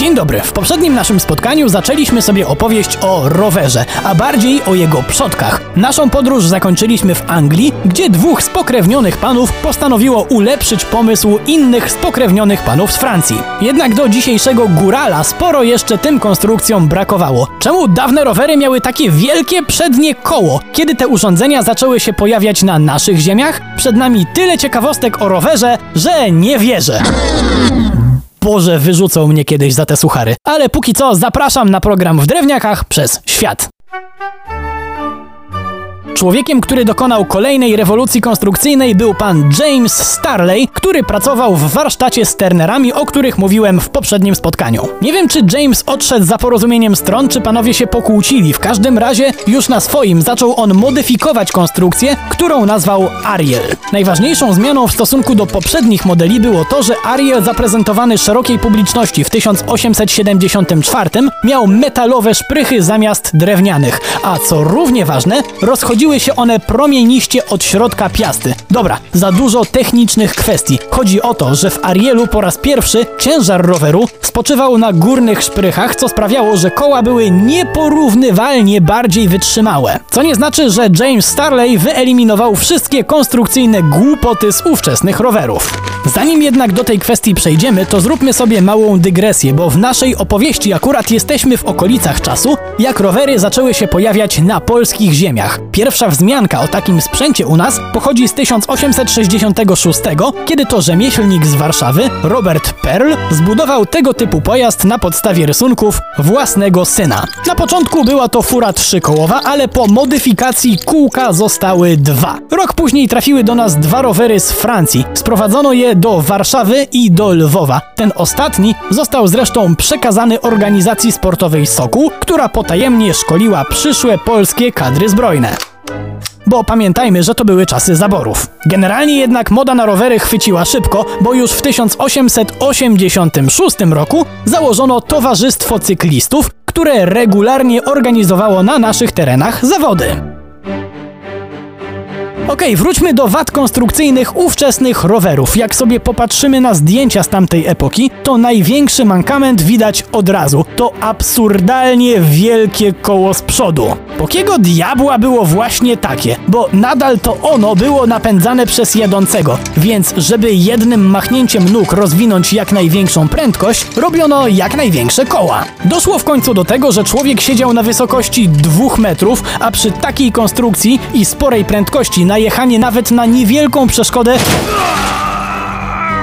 Dzień dobry. W poprzednim naszym spotkaniu zaczęliśmy sobie opowieść o rowerze, a bardziej o jego przodkach. Naszą podróż zakończyliśmy w Anglii, gdzie dwóch spokrewnionych panów postanowiło ulepszyć pomysł innych spokrewnionych panów z Francji. Jednak do dzisiejszego górala sporo jeszcze tym konstrukcjom brakowało. Czemu dawne rowery miały takie wielkie przednie koło? Kiedy te urządzenia zaczęły się pojawiać na naszych ziemiach? Przed nami tyle ciekawostek o rowerze, że nie wierzę. Boże, wyrzucą mnie kiedyś za te suchary. Ale póki co zapraszam na program w drewniakach przez świat. Człowiekiem, który dokonał kolejnej rewolucji konstrukcyjnej był pan James Starley, który pracował w warsztacie z Turnerami, o których mówiłem w poprzednim spotkaniu. Nie wiem, czy James odszedł za porozumieniem stron, czy panowie się pokłócili. W każdym razie już na swoim zaczął on modyfikować konstrukcję, którą nazwał Ariel. Najważniejszą zmianą w stosunku do poprzednich modeli było to, że Ariel zaprezentowany szerokiej publiczności w 1874 miał metalowe szprychy zamiast drewnianych, a co równie ważne, rozchodziły Robiły się one promieniście od środka piasty. Dobra, za dużo technicznych kwestii. Chodzi o to, że w Arielu po raz pierwszy ciężar roweru spoczywał na górnych szprychach, co sprawiało, że koła były nieporównywalnie bardziej wytrzymałe. Co nie znaczy, że James Starley wyeliminował wszystkie konstrukcyjne głupoty z ówczesnych rowerów. Zanim jednak do tej kwestii przejdziemy, to zróbmy sobie małą dygresję, bo w naszej opowieści akurat jesteśmy w okolicach czasu, jak rowery zaczęły się pojawiać na polskich ziemiach. Pierwsza wzmianka o takim sprzęcie u nas pochodzi z 1866, kiedy to rzemieślnik z Warszawy, Robert Perl, zbudował tego typu pojazd na podstawie rysunków własnego syna. Na początku była to fura trzykołowa, ale po modyfikacji kółka zostały dwa. Rok później trafiły do nas dwa rowery z Francji. Sprowadzono je do Warszawy i do Lwowa. Ten ostatni został zresztą przekazany organizacji sportowej Sokół, która potajemnie szkoliła przyszłe polskie kadry zbrojne. Bo pamiętajmy, że to były czasy zaborów. Generalnie jednak moda na rowery chwyciła szybko, bo już w 1886 roku założono Towarzystwo Cyklistów, które regularnie organizowało na naszych terenach zawody. Okej, okay, wróćmy do wad konstrukcyjnych ówczesnych rowerów. Jak sobie popatrzymy na zdjęcia z tamtej epoki, to największy mankament widać od razu. To absurdalnie wielkie koło z przodu. Pokiego diabła było właśnie takie? Bo nadal to ono było napędzane przez jadącego, więc żeby jednym machnięciem nóg rozwinąć jak największą prędkość, robiono jak największe koła. Doszło w końcu do tego, że człowiek siedział na wysokości dwóch metrów, a przy takiej konstrukcji i sporej prędkości na jechanie nawet na niewielką przeszkodę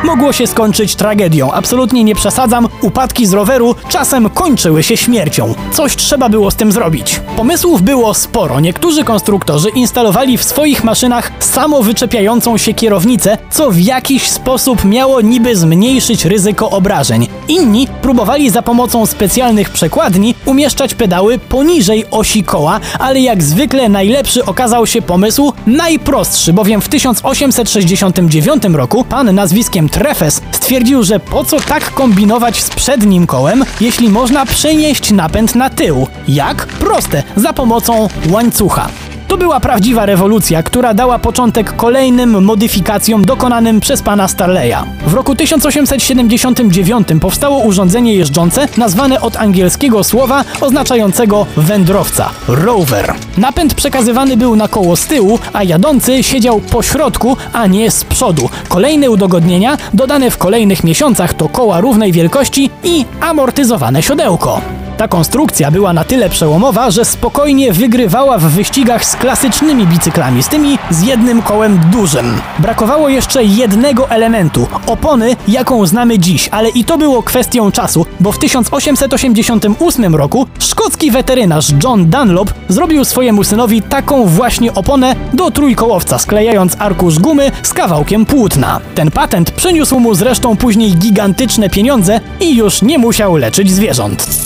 mogło się skończyć tragedią. Absolutnie nie przesadzam, upadki z roweru czasem kończyły się śmiercią. Coś trzeba było z tym zrobić. Pomysłów było sporo. Niektórzy konstruktorzy instalowali w swoich maszynach samowyczepiającą się kierownicę, co w jakiś sposób miało niby zmniejszyć ryzyko obrażeń. Inni próbowali za pomocą specjalnych przekładni umieszczać pedały poniżej osi koła, ale jak zwykle najlepszy okazał się pomysł najprostszy, bowiem w 1869 roku pan nazwiskiem Trefes stwierdził, że po co tak kombinować z przednim kołem, jeśli można przenieść napęd na tył. Jak? Proste, za pomocą łańcucha. To była prawdziwa rewolucja, która dała początek kolejnym modyfikacjom dokonanym przez pana Starleya. W roku 1879 powstało urządzenie jeżdżące nazwane od angielskiego słowa oznaczającego wędrowca rover. Napęd przekazywany był na koło z tyłu, a jadący siedział po środku, a nie z przodu. Kolejne udogodnienia dodane w kolejnych miesiącach to koła równej wielkości i amortyzowane siodełko. Ta konstrukcja była na tyle przełomowa, że spokojnie wygrywała w wyścigach z klasycznymi bicyklami, z tymi z jednym kołem dużym. Brakowało jeszcze jednego elementu opony, jaką znamy dziś, ale i to było kwestią czasu, bo w 1888 roku szkocki weterynarz John Dunlop zrobił swojemu synowi taką właśnie oponę do trójkołowca, sklejając arkusz gumy z kawałkiem płótna. Ten patent przyniósł mu zresztą później gigantyczne pieniądze i już nie musiał leczyć zwierząt.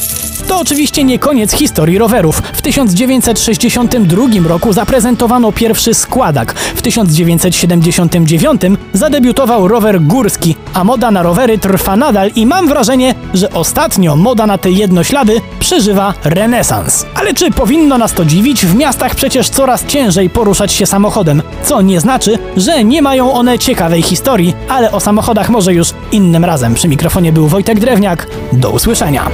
To oczywiście nie koniec historii rowerów. W 1962 roku zaprezentowano pierwszy składak. W 1979 zadebiutował rower górski, a moda na rowery trwa nadal i mam wrażenie, że ostatnio moda na te jednoślady przeżywa renesans. Ale czy powinno nas to dziwić? W miastach przecież coraz ciężej poruszać się samochodem, co nie znaczy, że nie mają one ciekawej historii, ale o samochodach może już innym razem. Przy mikrofonie był Wojtek Drewniak. Do usłyszenia.